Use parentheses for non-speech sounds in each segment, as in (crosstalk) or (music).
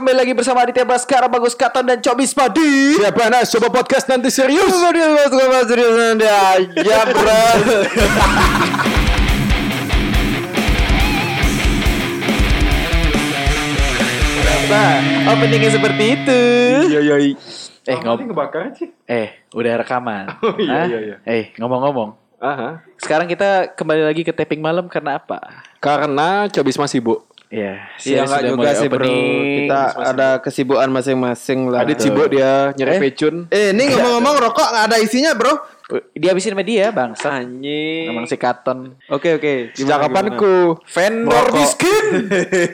kembali lagi bersama Aditya Baskara, Bagus Katon dan Cobis Padi. Siapa nak coba podcast nanti serius? Serius, serius, serius nanti aja, bro. Kenapa? Openingnya seperti itu. Iya iya. Eh, Ngom ngom ngebakar sih. eh, udah rekaman. (laughs) Oh, iya, Hah? iya, iya. Eh, ngomong-ngomong. Aha. Sekarang kita kembali lagi ke taping malam karena apa? Karena Cobis masih bu. Ya, Iya saya enggak sudah juga mulai sih bro. Kita ada kesibukan masing-masing lah. Adit sibuk dia nyari Eh? pecun. Eh ini ngomong-ngomong rokok nggak ada isinya bro. Dihabisin sama dia, bangsa. Anjing. Emang si Katon. Oke oke. Sejak kapan ku Vendor Merokok. miskin.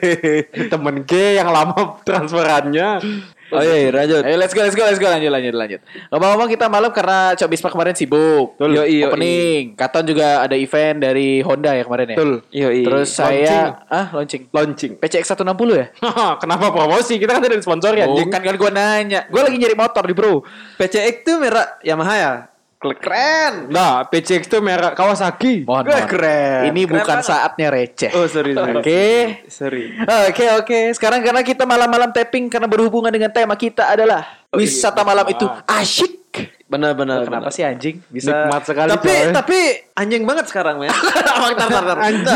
(laughs) temen ke yang lama transferannya. Oh iya iya, lanjut. Ayo let's go, let's go, let's go. Lanjut, lanjut, lanjut. Ngomong-ngomong kita malam karena Cok Bisma kemarin sibuk. Betul. Yoi, yoi. Opening. Katon juga ada event dari Honda ya kemarin ya. Betul. Iya. Terus saya ah launching. Launching. PCX 160 ya? (laughs) Kenapa promosi? Kita kan tidak disponsori anjing. Bukan kan gue nanya. Gue lagi nyari motor di bro. PCX tuh merek Yamaha ya. Keren. Nah, PCX itu merek Kawasaki. Mohon, Wah, mohon. keren. Ini Keren bukan banget. saatnya receh. Oh sorry sorry. Oke. Sorry. Oke oke. Sekarang karena kita malam-malam tapping karena berhubungan dengan tema kita adalah wisata malam itu asyik. Benar benar. Kenapa benar. sih anjing bisa Nikmat sekali Tapi coy. tapi anjing banget sekarang men. (laughs) Anjing,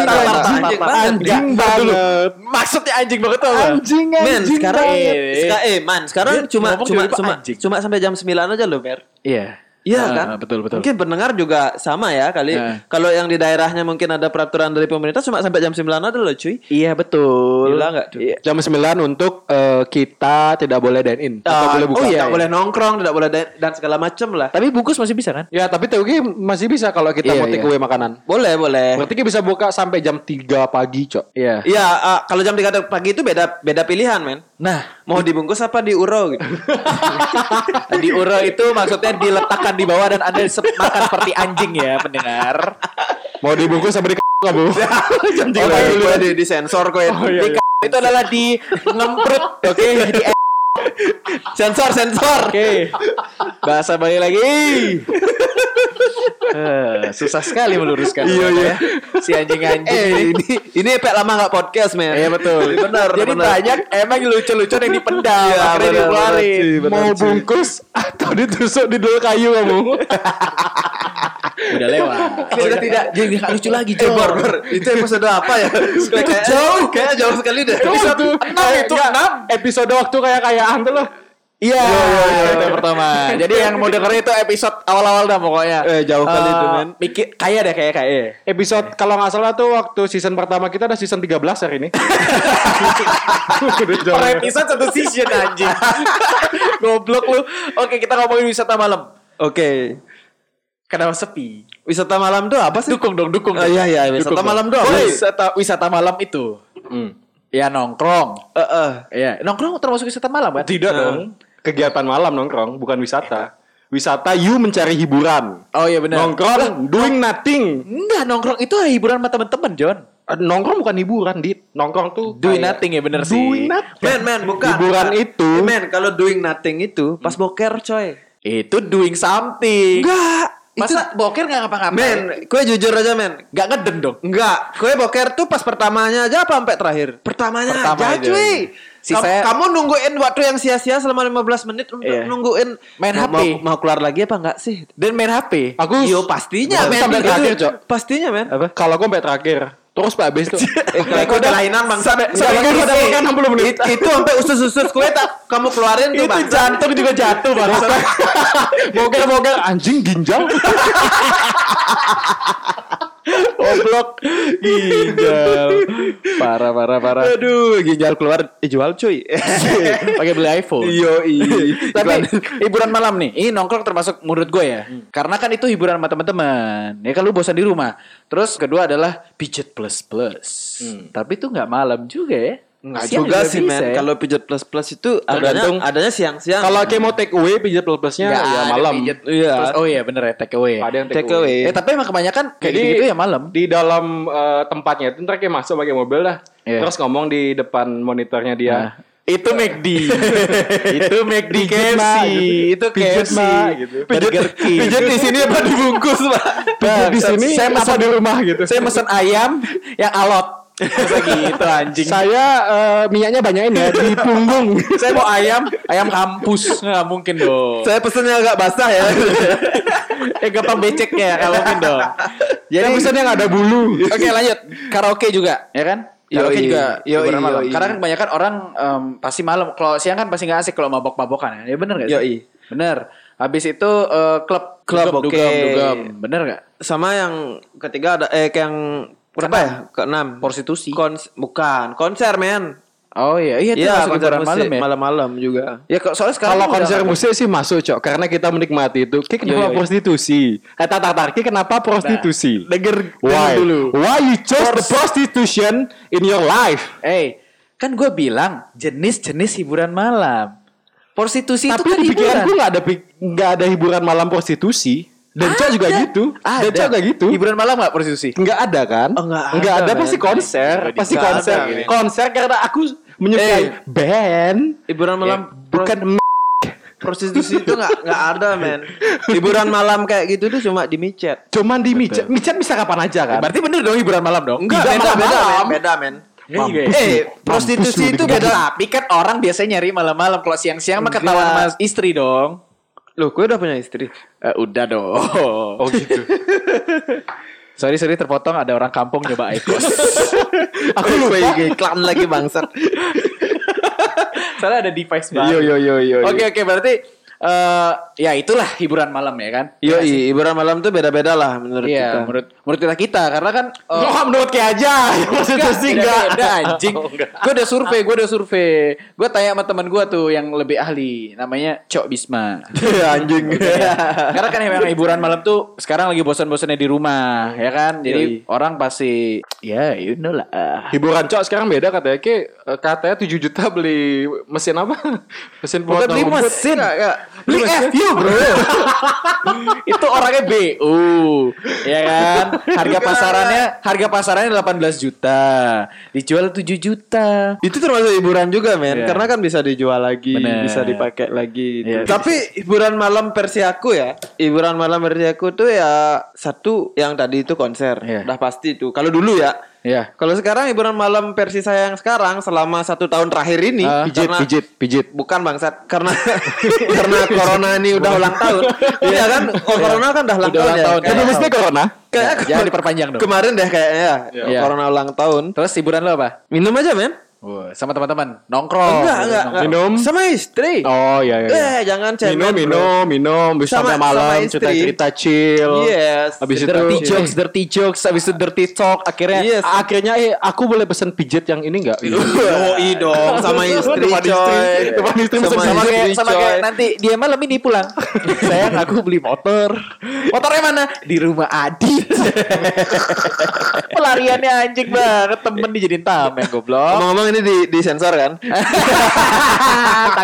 anjing, anjing anjing banget. Maksudnya anjing banget tuh. apa? Anjing Men, anjing sekarang banget. Ska- eh man, sekarang cuma cuma cuma anjing. cuma sampai jam 9 aja loh, Ber. Iya. Iya kan? Betul betul. Mungkin pendengar juga sama ya kali. Nah. Kalau yang di daerahnya mungkin ada peraturan dari pemerintah cuma sampai jam 9 aja loh, cuy. Iya betul. Gila nggak, tuh? Iya. Jam 9 untuk eh, kita tidak boleh dine in atau Ah, boleh buka. oh iya, tidak boleh nongkrong, tidak boleh dan, dan segala macam lah. Tapi bungkus masih bisa kan? Ya, tapi TUG masih bisa kalau kita Iya, mau take iya. away makanan. Boleh, boleh. Berarti kita bisa buka sampai jam 3 pagi, Cok. Iya. Iya, ah, kalau jam 3 pagi itu beda beda pilihan, men. Nah, Mau dibungkus apa diuro gitu. (laughs) di uro itu maksudnya diletakkan di bawah dan Anda se- makan seperti anjing ya, pendengar. Mau dibungkus sama di nggak bu? (laughs) jam Oh, boleh, boleh di, di sensor kok ya. Oh, iya, iya. itu adalah di ngemprut, oke, (laughs) di e- Sensor, sensor. Oke. Bahasa Bali lagi. Eh, susah sekali meluruskan. Iya, iya. ya. Si anjing-anjing Eh, ini. ini Epek lama nggak podcast, men. Iya betul. Benar, Jadi benar. banyak emang lucu-lucu yang dipendam. Iya, akhirnya dikeluarin. benar, Mau bungkus atau ditusuk di dul kayu kamu? Udah lewat. Sudah tidak jadi nggak lucu lagi, Eh, Bor, Bor, itu episode apa ya? Kayak jauh, kayaknya jauh sekali deh. Episode enam itu, enam. Episode waktu kayak kayaan tuh loh. Iya, itu yang pertama. Jadi yang mau dengerin itu episode awal-awal dah pokoknya. Eh, jauh kali itu, men. Mikir kayak deh kayak kayak. Episode kalau nggak salah tuh waktu season pertama kita ada season 13 hari ini. (laughs) Per ya. episode satu season anjing. (laughs) Goblok lu. Oke, kita ngomongin wisata malam. Oke. Kenapa sepi? Wisata malam tuh apa sih? Dukung dong, dukung. Oh, iya, iya, wisata Dukung malam dong. tuh apa sih? Wisata wisata malam itu. Hmm. Ya nongkrong. Eh, eh. Iya, nongkrong termasuk wisata malam kan? Tidak dong. Kegiatan malam nongkrong, bukan wisata. Wisata you mencari hiburan. Oh iya benar. Nongkrong doing nothing. Enggak, nongkrong itu hiburan sama teman-teman, John. Eh, Nongkrong bukan hiburan, Dit. Nongkrong tuh Doing kayak- nothing ya bener sih. Doing nothing. Men, men, bukan. Hiburan bukan. itu. Eh, Men, kalau doing nothing itu pas boker, coy. Itu doing something. Enggak. Masa boker nggak ngapa-ngapain? Men, kue jujur aja, men. nggak ngeden dong. Enggak, kue boker tuh pas pertamanya aja apa sampai terakhir? Pertamanya Pertama aja, aja. cuy. Si Kam- saya- kamu nungguin waktu yang sia-sia selama 15 menit untuk Iya. nungguin Main mau, HP. Mau, mau keluar lagi apa enggak sih? Dan main HP. Aku Yo pastinya, Aku men. sampai Itu- terakhir, Cok. Pastinya, men. apa? Kalau gue sampai terakhir. Terus Pak Abis tuh. (laughs) Eh, kalau ikut kelainan bang. Sampai- sampai itu kode udah- makan 60 menit. It- Itu sampai usus-usus kue tak kamu keluarin tuh Itu bang. jantung juga jatuh bang. Boker-boker (laughs) anjing ginjal. (laughs) Goblok. Ginjal. Parah parah parah. Aduh, ginjal keluar dijual cuy. (laughs) Pakai beli iPhone. Yo, (laughs) Tapi hiburan malam nih, ini nongkrong termasuk menurut gue ya. Karena kan itu hiburan sama teman-teman. Ya kan lu bosan di rumah. Terus kedua adalah pijet plus plus. Tapi itu nggak malam juga ya. Enggak Siang juga sih, bisa men. ya. Kalau pijet plus plus itu Tergantung. adanya adanya siang-siang. Kalau kayak mau take away pijat plus plusnya Nggak ya malam. Iya. plus- oh iya bener ya take away. Ada yang take away. Eh tapi emang kebanyakan kayak Jadi gitu ya malam. Di dalam eh, tempatnya itu ntar kayak masuk pakai mobil dah. Iya. Terus ngomong di depan monitornya dia. Nah, itu McD. (laughs) itu McD KFC. Gitu. Itu KFC. Ma, gitu. Burger King. Pijet di sini apa dibungkus, Pak? Pijat di sini saya apa mesen di rumah gitu. Saya mesen ayam yang alot. Masa gitu anjing. Saya eh, minyaknya banyakin ya di punggung. (laughs) Saya mau ayam, ayam kampus. Nggak mungkin dong. Saya pesennya agak basah ya. (laughs) eh gampang beceknya, nggak mungkin dong. Jadi pesannya nggak ada bulu. Oke lanjut Karaoke juga ya kan Karaoke Yoi. juga Yoi, hiburan malam yoi. Karena kan kebanyakan orang em, Pasti malam Kalau siang kan pasti gak asik Kalau mabok-mabokan ya Ya bener gak sih? Yoi. Bener Habis itu eh, klub Klub, dugem, oke. dugem, dugem. Bener gak? Sama yang ketiga ada eh yang berapa ya? Keenam. Prostitusi. Kons bukan konser men. Oh iya Iya itu masuk konser malam ya malam-malam juga. Ya kok soalnya sekarang Kalau konser musik sih masuk cok karena kita menikmati itu. Ki kenapa Yo, yo, yo. prostitusi? Eh tatar tar, Ki kenapa prostitusi? Denger Why? dulu Why you chose the prostitution in your life? Eh Kan gue bilang Jenis-jenis hiburan malam Prostitusi itu Tapi kan di hiburan pikiranku nggak ada pi- nggak ada hiburan malam prostitusi. Dan cok juga Ada. gitu. Ada. Dan cok juga gitu. Hiburan malam gak prostitusi? Nggak ada kan? Oh, nggak Nggak ada, ada, pasti konser, pasti ada, konser. men. Konser karena aku menyukai Eh. band, Hiburan malam bukan prostitusi itu nggak nggak ada men. (laughs) Hiburan malam kayak gitu tuh cuma di micet. cuman di micet. Micet bisa kapan aja kan? Berarti bener dong hiburan malam dong? Enggak beda beda malam-malam. men. Beda men. Mampus lu. Eh Mampus prostitusi lu itu beda. Tapi kan orang biasanya nyari malam-malam. Kalau siang-siang mah ketahuan Enggak. sama istri dong. Loh, gue udah punya istri. Eh, udah dong. Oh gitu. (laughs) sorry sorry terpotong ada orang kampung nyoba Icos. (laughs) Aku lupa iklan lagi bangsat. Soalnya ada device baru. Yo yo yo yo. Oke oke berarti eh ya itulah hiburan malam ya kan? Yo, hiburan malam tuh beda-beda lah menurut Iya, kita. menurut menurut kita kita karena kan eh, Oh, menurut kayak aja. (laughs) Prostitusi enggak. beda anjing. gue udah survei, gue udah survei. Gue tanya sama teman gue tuh yang lebih ahli, namanya Cok Bisma. (laughs) Anjing. Karena kan memang hiburan malam tuh sekarang lagi bosan-bosannya di rumah, ya kan? Jadi orang pasti ya you know lah. Hiburan cok sekarang beda katanya. Ki eh, katanya 7 juta beli mesin apa? (laughs) Mesin potong beli mesin. Enggak, enggak. Beli FU bro. (laughs) Itu orangnya BU Ya kan? Harga pasarannya Harga pasarannya 18 juta. Dijual 7 juta. Itu termasuk hiburan juga men. Iya. Karena kan bisa dijual lagi Bener. Bisa dipakai lagi Iya. Tapi hiburan malam versi aku ya Hiburan malam versi aku tuh ya Satu yang tadi itu konser. Iya. Udah pasti tuh. Kalau dulu ya Ya. Kalau sekarang hiburan malam versi saya yang sekarang Selama satu tahun terakhir ini Ah, Pijit, karena- pijit, pijit. Bukan bangsat. Karena (laughs) Karena corona ini udah ulang tahun. (laughs) Iya kan? Oh, Corona kan udah ulang Udah tahun ulang ya? tahun, Tapi mesti corona. Kayak Jangan diperpanjang dong. Kemarin deh kayaknya. Ya Iya. Corona ulang tahun. Terus hiburan lo apa? Minum aja men Wah, sama teman-teman nongkrong. Enggak enggak enggak. Minum. Sama istri Oh iya iya. iya. Eh jangan cemen minum, bro. minum, minum, bisa sampai malam, cerita-cerita chill. Yes. Habis itu dirty jokes, dirty jokes, habis itu dirty talk, akhirnya Yes. akhirnya eh aku boleh pesen pijet yang ini enggak? Yoi dong sama istri coy. Depan istri sama, sama istri kayak sama kayak nanti dia malam ini pulang. (laughs) Sayang aku beli motor. Motornya mana? Di rumah Adit. (laughs) Pelariannya anjing banget temen dijadiin tameng goblok. Ngomong-ngomong ini di, di sensor kan? (laughs)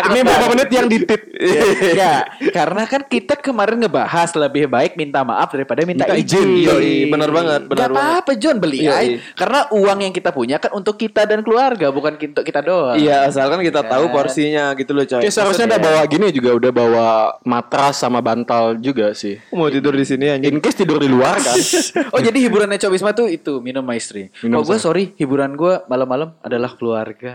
Ini berapa menit yang ditit? Enggak, karena kan kita kemarin ngebahas lebih baik minta maaf daripada minta, Minta izin. izin. Yoi, bener banget, bener Gak apa-apa John beli Yoi. ay. Karena uang yang kita punya kan untuk kita dan keluarga, bukan untuk kita doang. Iya, asalkan kita tahu Kan. porsinya gitu loh coy. Oke, seharusnya udah bawa gini juga udah bawa matras sama bantal juga sih. mau tidur di sini anjing. In case tidur di luar kan. (laughs) Oh jadi hiburannya Cok Bisma tuh itu minum. Minum oh gue sorry hiburan gue malam-malam adalah keluarga.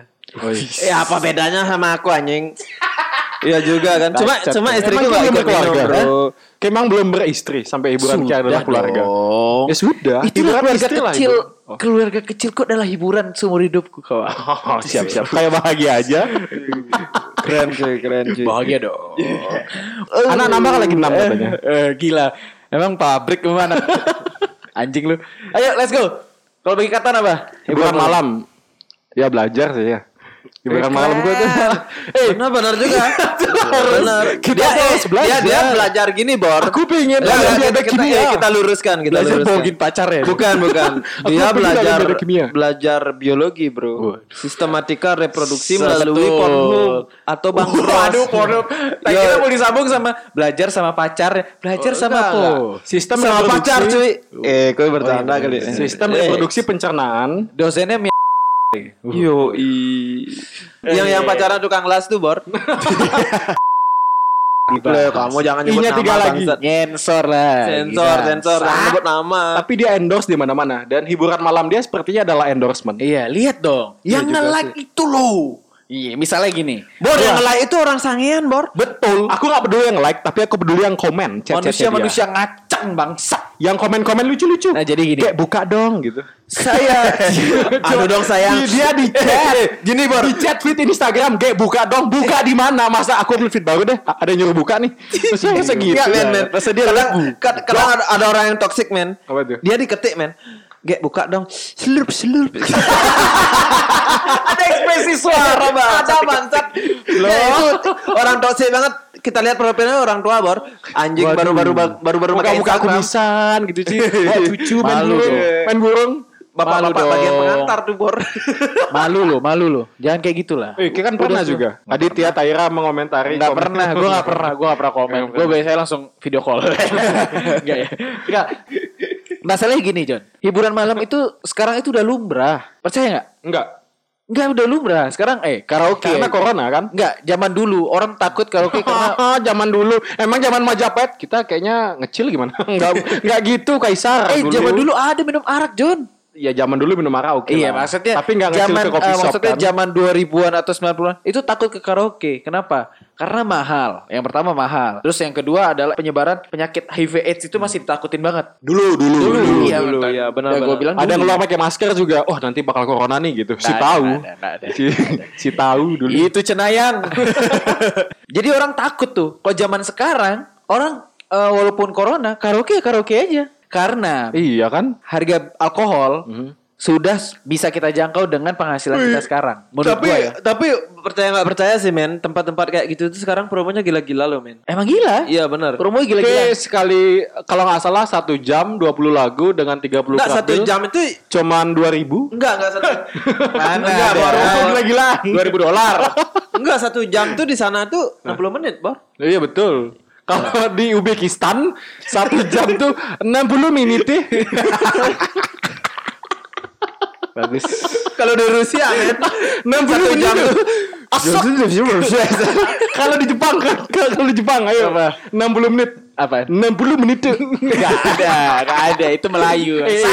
Eh apa bedanya sama aku anjing? (laughs) Iya juga kan. Cuma cuma istriku Emang gak belum minum bro. Kayak emang belum beristri sampai hiburan kita adalah keluarga. dong. Ya sudah. Itulah hiburan keluarga istri lah kecil. itu. Oh. Keluarga kecilku adalah hiburan seumur hidupku kawan. Oh, siap siap. (laughs) Kayak bahagia aja. Keren cuy, keren cuy. Bahagia dong. Anak nambah kan lagi enam katanya. Eh, gila. Emang pabrik mana? (laughs) Anjing lu. Ayo let's go. Kalau bagi kata apa? Hiburan malam. Ya belajar sih ya. Hiburan malam gue tuh. (laughs) Eh, benar benar juga. (laughs) benar. Kita Dia, harus eh, belajar. dia, dia belajar gini, Bor. Aku pengen Ya, belajar kita, ada kita, kimia. kita luruskan, kita Belajar luruskan. bohongin pacar ya? (laughs) Bukan, bukan. Dia belajar belajar kimia. belajar biologi, Bro. Sistematika reproduksi melalui Betul. Pornhub atau Bang. Waduh, porno. Tak Yo. kira mau disambung sama belajar sama pacar, belajar Oh, sama apa? Sistem Sama reproduksi- pacar, cuy. Eh, kau bercanda kali. Sistem Eh, reproduksi pencernaan. Dosennya Yo, yang yang pacaran tukang las tuh, Bor. (laughs) Loh, kamu jangan nyebut I-nya nama tiga lagi. Nyensor lah. Sensor, Gila. sensor, jangan nyebut nama. Tapi dia endorse di mana-mana dan hiburan malam dia sepertinya adalah endorsement. Iya, lihat dong. Yang juga nge-like itu loh. Iya, misalnya gini. Bor, yang Iya. like itu orang sangean, Bor. Betul. Aku nggak peduli yang like, tapi aku peduli yang komen. chat-chatnya dia. Manusia-manusia ngacang bangsa. Yang komen-komen lucu-lucu. Nah, jadi gini. Kayak buka dong gitu. Saya Aduh (laughs) dong sayang. Dia di chat. (laughs) Gini, Bor. Di chat feed Instagram, kayak buka dong. Buka di mana? Masa aku upload feed baru deh. Ada yang nyuruh buka nih. Masa masa gitu. Enggak, men, men. Masa dia kadang, kadang ada, ada orang yang toxic, men. Apa itu? Dia diketik, men. Gek buka dong. Slurp, slurp. (laughs) ada ekspresi suara, Bang. Ada bangsat. Loh, orang toxic banget. Kita lihat profilnya orang tua, Bor. Anjing baru-baru baru-baru pakai Muka-muka Instagram. kumisan gitu sih. (laughs) Cucu main Malu burung. Main burung. Bapak-bapak Malu bagian pengantar tuh, Bor. (laughs) Malu lo, malu lo. Jangan kayak gitulah. Eh, kita kan pernah juga. Aditya Taira mengomentari. Enggak pernah, gue gak pernah, gue gak pernah komen. Gue biasanya langsung video call. (laughs) Enggak ya? Enggak. Masalahnya gini, John. Hiburan malam itu sekarang itu udah lumrah. Percaya nggak? Enggak. Enggak udah lumrah. Sekarang eh karaoke. Karena corona kan. Enggak, zaman dulu orang takut karaoke (laughs) karena Ah, zaman dulu. Emang zaman Majapahit kita kayaknya ngecil gimana? Enggak enggak gitu Kaisar. eh zaman dulu ada minum arak, John. Ya zaman dulu minum arak oke iya, lah. maksudnya Tapi enggak ngecil zaman ke kopi eh, shop maksudnya kan. zaman 2000-an atau 90-an itu takut ke karaoke. Kenapa? Karena mahal. Yang pertama mahal. Terus yang kedua adalah penyebaran penyakit HIV AIDS itu masih ditakutin banget. Dulu dulu Dulu, dulu. iya, dulu, betul. iya, benar, Ya, gua benar. bilang Ada yang keluar pakai masker juga. Oh, nanti bakal corona nih gitu. Si Nggak tahu. nggak nggak. Si, si tahu dulu. Itu cenayang. (laughs) Jadi orang takut tuh. Kalau zaman sekarang orang eh, walaupun corona karaoke ya karaoke aja. Karena Iya kan? harga alkohol Mhm. sudah bisa kita jangkau dengan penghasilan kita sekarang. Menurut tapi gua ya. tapi percaya nggak percaya sih, men. Tempat-tempat kayak gitu tuh sekarang promonya gila-gila loh, men. Emang gila? Iya, benar. Promo Oke, gila-gila. sekali kalau nggak salah satu jam 20 lagu dengan 30 Enggak club satu jam itu cuman 2000. enggak enggak satu. (laughs) Mana enggak, ada. Bor. Gila-gila. 2000 dolar. (laughs) Enggak satu jam tuh di sana tuh 60 menit, Bor. Iya betul. Kalau di Uzbekistan satu jam tuh 60 menit. Bagus. Kalau di Rusia, men. 60 Satu menit jam tuh. tuh. Kalau di Jepang kan, kalau di Jepang ayo. Apa? 60 menit. Apa? 60 menit tuh. Gak ada, gak ada. Itu Melayu. Eh,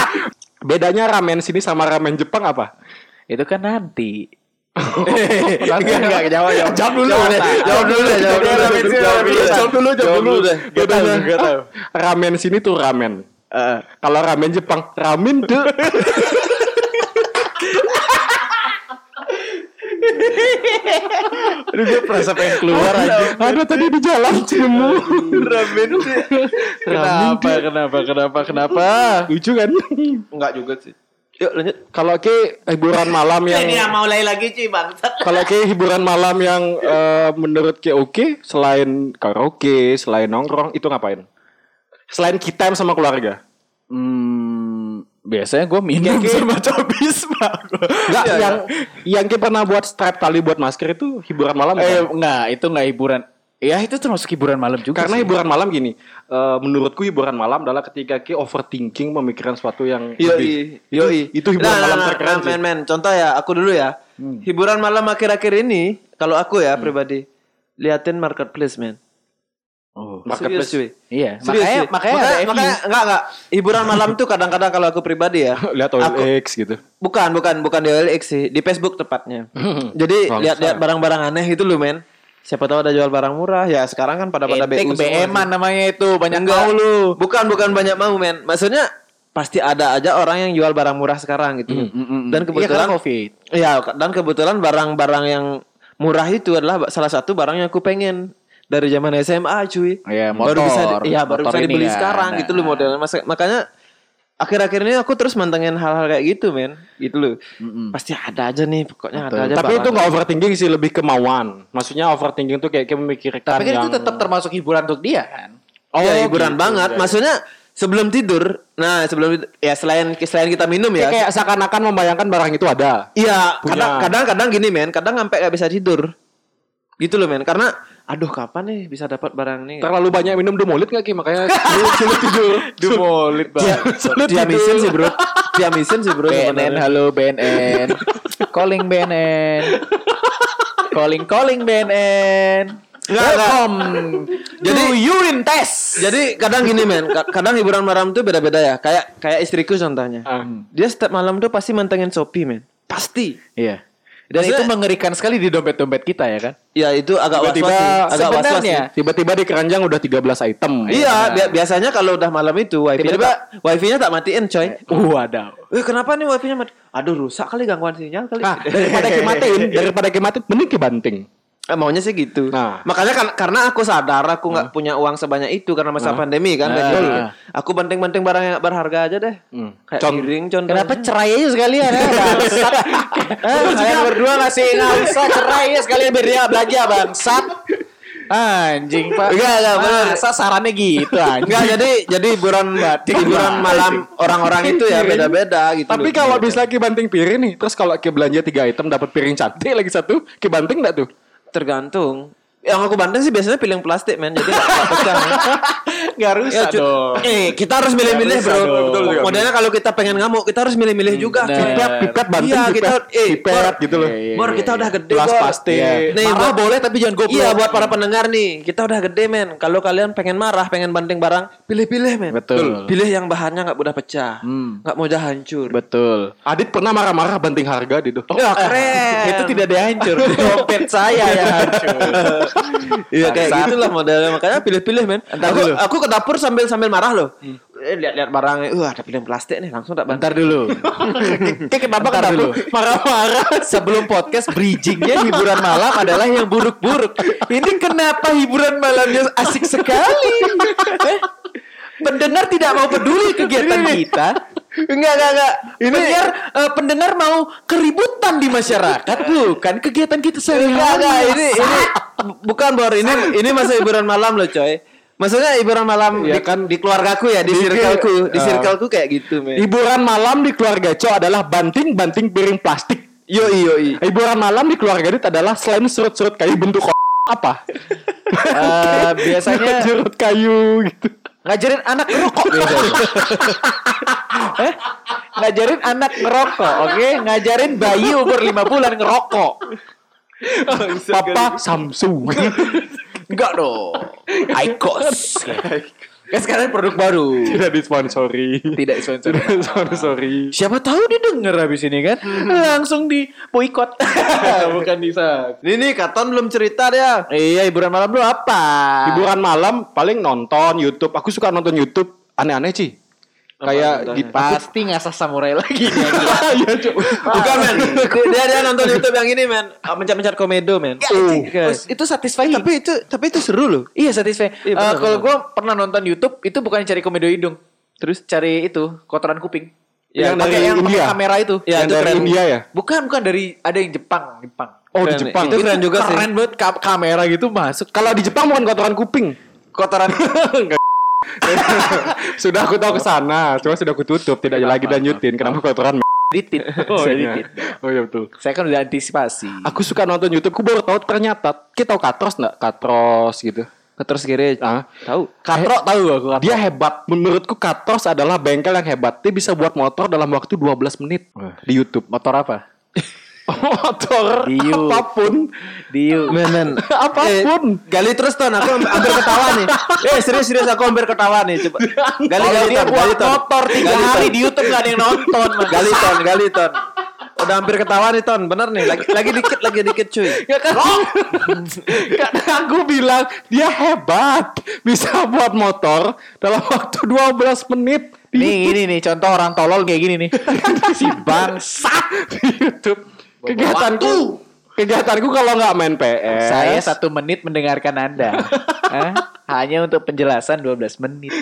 bedanya ramen sini sama ramen Jepang apa? Itu kan nanti. Enggak, enggak, jawab, jawab. Jawab dulu. Jawab, Jawab dulu deh, jawab dulu. Jawab dulu, Jawab dulu. jawab dulu, jawab dulu. deh. Gak tahu, gak tahu. Ramen sini tuh ramen. Kalau ramen Jepang, ramen tuh. (laughs) Aduh gue perasa pengen keluar aja. Ada tadi di jalan cemu. Ramen. Kenapa, kenapa, kenapa, kenapa? Lucu kan? Enggak juga sih. Yuk lanjut. Kalau ke hiburan (laughs) malam yang mulai lagi cuy bangsat. kalau ke hiburan malam yang eh, menurut ke oke selain karaoke, selain nongkrong itu ngapain? Selain kita sama keluarga. Hmm, biasanya gue minum Kayak- sama cobisma. Enggak, yang yang kita pernah buat strap tali buat masker itu hiburan malam Eh, bukan? enggak, itu enggak hiburan. Ya itu termasuk hiburan malam juga Karena sih. hiburan malam gini, eh, menurutku hiburan malam adalah ketika ki overthinking memikirkan sesuatu yang Yoi, lebih. yoi. Itu hiburan malam terkeren sih. men, men. Contoh ya, aku dulu ya. Hiburan malam akhir-akhir ini, kalau aku ya pribadi, liatin marketplace, men. Oh. Marketplace. Serius, cuy. Iya, Serius, makanya cuy. makanya, makanya, makanya enggak enggak. Hiburan malam tuh kadang-kadang kalau aku pribadi ya. (laughs) Lihat Aku- OLX gitu. Bukan, bukan, bukan di OLX sih, di Facebook tepatnya. Jadi Bangsa. lihat-lihat barang-barang aneh itu loh, men. Siapa tahu ada jual barang murah. Ya sekarang kan pada pada BU sih. namanya itu banyak Enggak. mau lu. Bukan, bukan banyak mau, men. Maksudnya pasti ada aja orang yang jual barang murah sekarang gitu. Dan Iya, kebetulan karena Covid. Iya, dan kebetulan barang-barang yang murah itu adalah salah satu barang yang aku pengen dari zaman SMA, cuy. Iya, baru motor. bisa di- iya, baru bisa dibeli kan. sekarang gitu loh Nah. modelnya. Makanya akhir-akhir ini aku terus mantengin hal-hal kayak gitu, men. Gitu loh. Pasti ada aja nih, pokoknya ada aja. Tapi itu nggak overthinking sih, lebih kemauan. Maksudnya overthinking itu kayak, kayak memikirkan Tapi kan yang... itu tetap termasuk hiburan untuk dia kan. Oh, ya, hiburan gitu, banget. ya. Maksudnya sebelum tidur, nah sebelum ya selain selain kita minum Kayak, ya. kayak seakan-akan membayangkan barang itu ada. Iya, Punya. kadang kadang kadang gini men, kadang sampai gak bisa tidur. Gitu loh men, karena aduh kapan nih bisa dapat barang nih? Terlalu banyak minum demolit nggak Ki? Makanya sulit, (laughs) sulit tidur. Demolit Dia, dia mission sih bro, dia mission sih bro. BNN, halo BNN. calling BNN. calling calling BNN. Welcome Jadi- to urine test. Jadi kadang gini men, ka- kadang hiburan malam tuh beda-beda ya. Kayak kayak istriku contohnya. Ah. Dia setiap malam tuh pasti mantengin Shopee men. Pasti. Iya. Dan Maksudnya- itu mengerikan sekali di dompet-dompet kita ya kan? Ya itu agak Tiba-tiba was-was. Agak was-was. Tiba-tiba di keranjang udah 13 item. Iya, bi- biasanya kalau udah malam itu wifi-nya Tiba-tiba- tak, wifi-nya tak matiin coy. Waduh. Eh kenapa nih wifi-nya mati? Aduh rusak kali gangguan sinyal kali. Ah, daripada kimatin, daripada kimatin mending kibanting. Eh, maunya sih gitu. Nah. Makanya kan karena aku sadar aku nggak punya uang sebanyak itu karena masa pandemi kan. Nah. Jadi aku banting-banting barang yang nggak berharga aja deh. Hmm. Kayak Con- piring, contoh. Kenapa cerai aja sekalian ya? Bangsat. (laughs) eh, kalian berdua ngasih (laughs) nggak usah cerai ya sekalian biar dia belanja bangsat. Anjing pak. Enggak, enggak, bener. Masa sarannya gitu anjing. Enggak jadi jadi (laughs) hiburan hiburan malam orang-orang itu ya beda-beda gitu. Tapi kalau bisa kibanting piring nih, terus kalau ki belanja 3 item dapat piring cantik lagi satu, kibanting enggak tuh? Tergantung. Yang aku banting sih biasanya piring plastik men, jadi nggak pecah. (laughs) men. Gak Ya, rusak dong. Eh, kita harus milih-milih Nggak bro. Betul juga. Modelnya kalau kita pengen ngamuk, kita harus milih-milih juga. bener. cuy. Pipet, pipet banting, Iya, kita eh pipet Bor, gitu loh. Iya, iya, Bor, iya, kita udah gede, Bor. plastik. Iya. Nih, Marah boleh tapi jangan goblok. Iya buat para pendengar nih Kita udah gede men Kalau kalian pengen marah Pengen banting barang Pilih-pilih men Betul. Pilih yang bahannya nggak mudah pecah Hmm. nggak mudah hancur Betul. Adit pernah marah-marah banting harga di tuh. Ya keren Itu tidak ada yang hancur. (laughs) Dompet saya yang hancur. Iya kayak gitulah modelnya Makanya pilih-pilih men Entar Aku, aku dapur sambil sambil marah loh Eh, Lihat-lihat barangnya Uh ada piring plastik nih Langsung tak Bentar dulu. (laughs) Kayak kenapa kenapa dulu. marah-marah? (laughs) Sebelum podcast bridgingnya hiburan malam adalah yang buruk-buruk. (laughs) Ini kenapa hiburan malamnya asik sekali? Eh? Pendengar tidak mau peduli kegiatan kita. Enggak enggak enggak Ini pendengar, eh, pendengar mau keributan di masyarakat, bukan kegiatan kita Enggak enggak sehari-hari. Ini ini Bukan Bor Ini ini masa hiburan malam loh coy Maksudnya hiburan malam Ya di, kan. di keluargaku ya Di Di- circleku Di eh. circleku kayak gitu men Hiburan malam di keluarga Co adalah banting-banting piring plastik. Yoi yoi Hiburan malam di keluarga Adit adalah selain surut-surut kayu bentuk apa? Eh, biasanya (laughs) surut kayu gitu. ngajarin anak ngerokok biasanya. (laughs) eh? Ngajarin anak ngerokok, oke? Ngajarin bayi umur 5 bulan ngerokok. (laughs) Papa Samsung. Enggak dong. (laughs) Icos. Kan sekarang produk baru. Tidak disponsori. Tidak sponsor. Tidak disponsori. Siapa tahu dia denger habis ini kan. Langsung di boykot. (laughs) Bukan bisa. Ini nih Katon belum cerita dia Iya, hiburan malam lu apa? Hiburan malam paling nonton YouTube. Aku suka nonton YouTube aneh-aneh sih. Kayak di Pasti ngasah samurai lagi. (laughs) Iya, (laughs) Cuk. Bukan men (laughs) Dia dia nonton Youtube yang ini men Ah, Mencat-mencat komedo men Uh, Guys. itu satisfying. Tapi itu Tapi itu seru loh Iya satisfying. Iya, benar, kalau gue pernah nonton YouTube itu bukan cari komedo hidung, terus cari itu kotoran kuping. Yang dari yang India? kamera itu. Ya, yang itu dari keren. India ya? Bukan bukan dari ada yang Jepang, Jepang. Oh, di. Jepang. Itu keren juga sih. Keren banget ka- kamera gitu masuk. Kalau di Jepang bukan kotoran kuping. Kotoran (laughs) sudah aku tahu ke sana, cuma sudah aku tutup, tidak lagi lanjutin. Kenapa kotoran? ditit. (laughs) Oh iya. ditit. Oh iya betul. Saya kan udah antisipasi. Aku suka nonton YouTube, aku baru tahu ternyata kita tahu Katros enggak? Katros gitu. Terus kiri Ah, Tahu Katro tahu aku Katro. dia hebat. Menurutku Katros adalah bengkel yang hebat. Dia bisa buat motor dalam waktu 12 menit di YouTube. motor apa? (laughs) motor Diu. apa pun. Diu. Men men (laughs) Apa pun. Eh, gali terus ton Aku hampir ketawa nih Eh serius serius aku hampir ketawa nih Coba Gali gali dia ton buat Gali ton motor tiga Gali, hari Ton. di YouTube gak ada yang nonton. man. Gali ton Gali ton Udah hampir ketawa nih ton Bener nih Lagi, lagi dikit Lagi dikit cuy Ya kan? Karena aku bilang dia hebat. Bisa buat motor dalam waktu 12 menit di Nih ini nih contoh orang tolol kayak gini nih. (laughs) si bangsat. di YouTube. Kegiatanku kegiatanku kalau nggak main PS. Saya satu menit mendengarkan Anda. (laughs) Hah? Hanya untuk penjelasan 12 menit.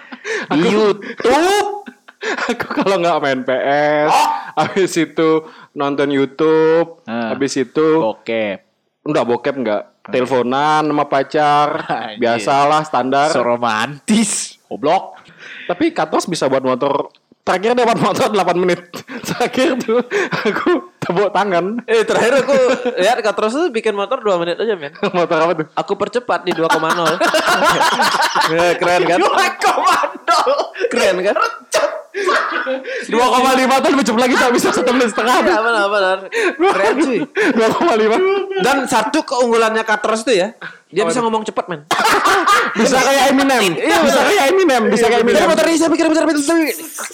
(laughs) Di YouTube. (laughs) aku kalau nggak main PS, habis itu nonton YouTube, Ah. habis itu Bokep. enggak bokep enggak, teleponan sama pacar, Anjir. biasalah standar. So romantis. Goblok. Tapi Katos bisa buat motor Terakhir dia buat motor 8 menit Terakhir tuh Aku tepuk tangan. Eh terakhir aku Lihat Katros tuh bikin motor 2 menit aja men (laughs) Motor apa tuh? Aku percepat di 2,0 (laughs) Eh, Keren kan? (laughs) komando. Keren kan Dua koma lima tahun mencep lagi tak bisa satu menit setengah. Iya benar benar. Keren cuy. Dua koma lima. Dan satu keunggulannya Katros tuh ya, dia bisa ngomong cepet men. (laughs) Bisa kayak Eminem. Iya, bisa kayak Eminem. Bisa kayak Bisa Eminem. motor ini saya pikir bentar bentar bentar.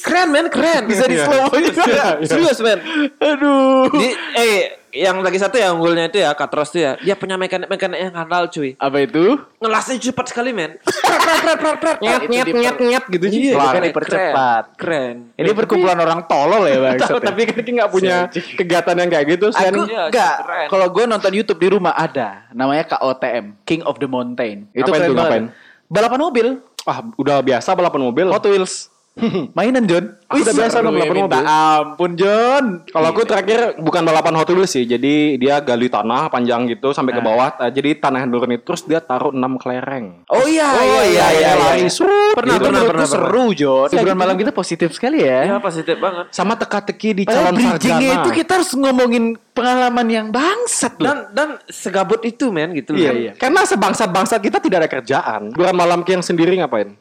Keren men, keren. Bisa di Iya. slow juga. Iya, iya. Serius men. Aduh. Di, eh yang lagi satu ya unggulnya itu ya Katros tuh ya. Dia punya mekanik mekanik yang handal cuy. Apa itu? Ngelasnya cepat sekali men. Prat prat prat prat prat. Nyet nyet nyet nyet gitu sih. Iya, keren, dipercepat. Keren. Ini perkumpulan orang tolol ya bang. (laughs) Tapi kan kita nggak punya kegiatan yang kayak gitu. Aku Iya, enggak. keren. Kalau gue nonton YouTube di rumah ada. Namanya KOTM, King of the Mountain. Itu keren banget. ngapain? Balapan mobil, ah udah biasa balapan mobil. Hot Wheels. (laughs) Mainan John. Aku udah biasa dong ya, balapan minta mobil. ampun John. Kalau aku terakhir bukan balapan Hot Wheels sih, jadi dia gali tanah panjang gitu sampai ke bawah. Eh, jadi tanah yang turun itu terus dia taruh 6 kelereng. Oh iya, Oh, iya, iya, iya, lari, iya. Pernah, gitu. pernah, Menurutku pernah, seru John. Hiburan malam kita positif sekali Ya ya. positif banget. Sama teka-teki di Padahal calon bridgingnya sarjana. itu kita harus ngomongin pengalaman yang bangsat loh. Dan dan segabut itu men gitu Iya, loh. iya. Karena sebangsa-bangsa kita tidak ada kerjaan. Bukan malam yang sendiri ngapain?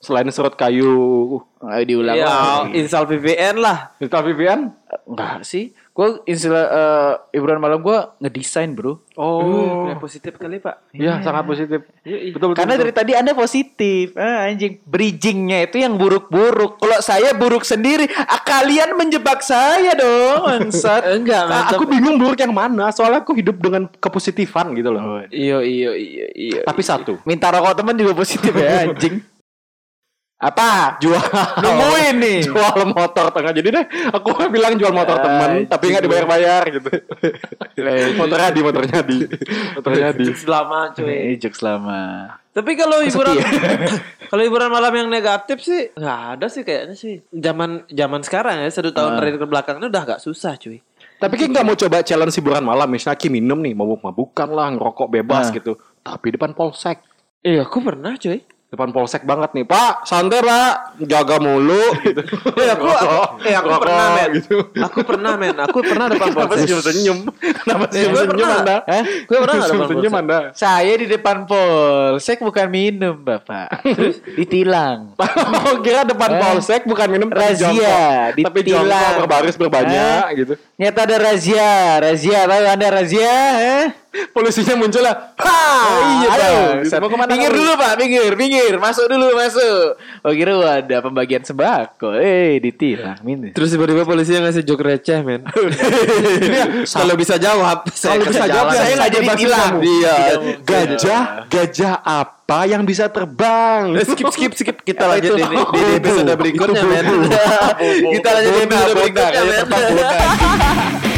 Selain serut kayu, Ayo diulang. Ya, lagi. install VPN lah. Install VPN? Enggak sih. Gue istilah eh, hiburan malam gue ngedesain bro. Oh, kayak positif kali pak. Iya, sangat positif. Betul, betul. Karena betul. dari tadi anda positif. Ah, anjing. Bridgingnya itu yang buruk-buruk. Kalau saya buruk sendiri, ah, kalian menjebak saya dong. Bangsat. (laughs) Enggak, Nah, aku bingung buruk yang mana. Soalnya aku hidup dengan kepositifan gitu loh. Iyo iyo iyo iyo. Tapi satu. Minta rokok teman juga positif ya anjing. (laughs) Apa? Jual Nungguin nih. (laughs) Jual motor tengah Jadi deh Aku (laughs) bilang jual motor temen Tapi gak dibayar-bayar gitu (laughs) Motornya di Motornya di Motornya di Selama cuy. Eh, jokes lama. Tapi kalau hiburan ya? kalau hiburan malam yang negatif sih nggak ada sih kayaknya sih. Zaman zaman sekarang ya satu tahun terakhir ke belakang ini udah agak susah cuy. Tapi kan gak mau coba challenge hiburan malam Misalnya Ki minum nih Mabuk-mabukan lah Ngerokok bebas Nah. gitu Tapi depan polsek Iya, aku pernah cuy. Depan polsek banget nih Pak santai pak Jaga mulu gitu. (laughs) Eh aku, aku eh aku Rokok, pernah men. gitu. Aku pernah men. Aku pernah depan Kenapa polsek. senyum-senyum Kenapa Eh, gue senyum-senyum pernah. anda Eh, gue pernah nggak depan polsek? anda Saya di depan polsek bukan minum, Bapak. Terus ditilang. (laughs) Oh kira depan Eh. polsek bukan minum tapi Razia. Tapi ditilang. jongkok berbaris berbanyak Eh. gitu Nyata ada razia, razia tahu Anda razia, eh? Polisinya muncul lah Ha, iya, ayo, Bang. Gitu. Mau ke mana Pinggir dulu Pak, pinggir, pinggir, masuk dulu, masuk. Oh kira ada pembagian sembako, eh ditilang, minum. Terus tiba-tiba polisi yang ngasih joke receh men. (laughs) (laughs) Kalau bisa jawab, saya Kalau bisa jawab saya nggak jadi tilang. Iya Gajah Gajah apa yang bisa terbang Eh, skip skip skip kita (laughs) lanjut di, di, episode berikutnya men. kita lanjut di episode berikutnya men.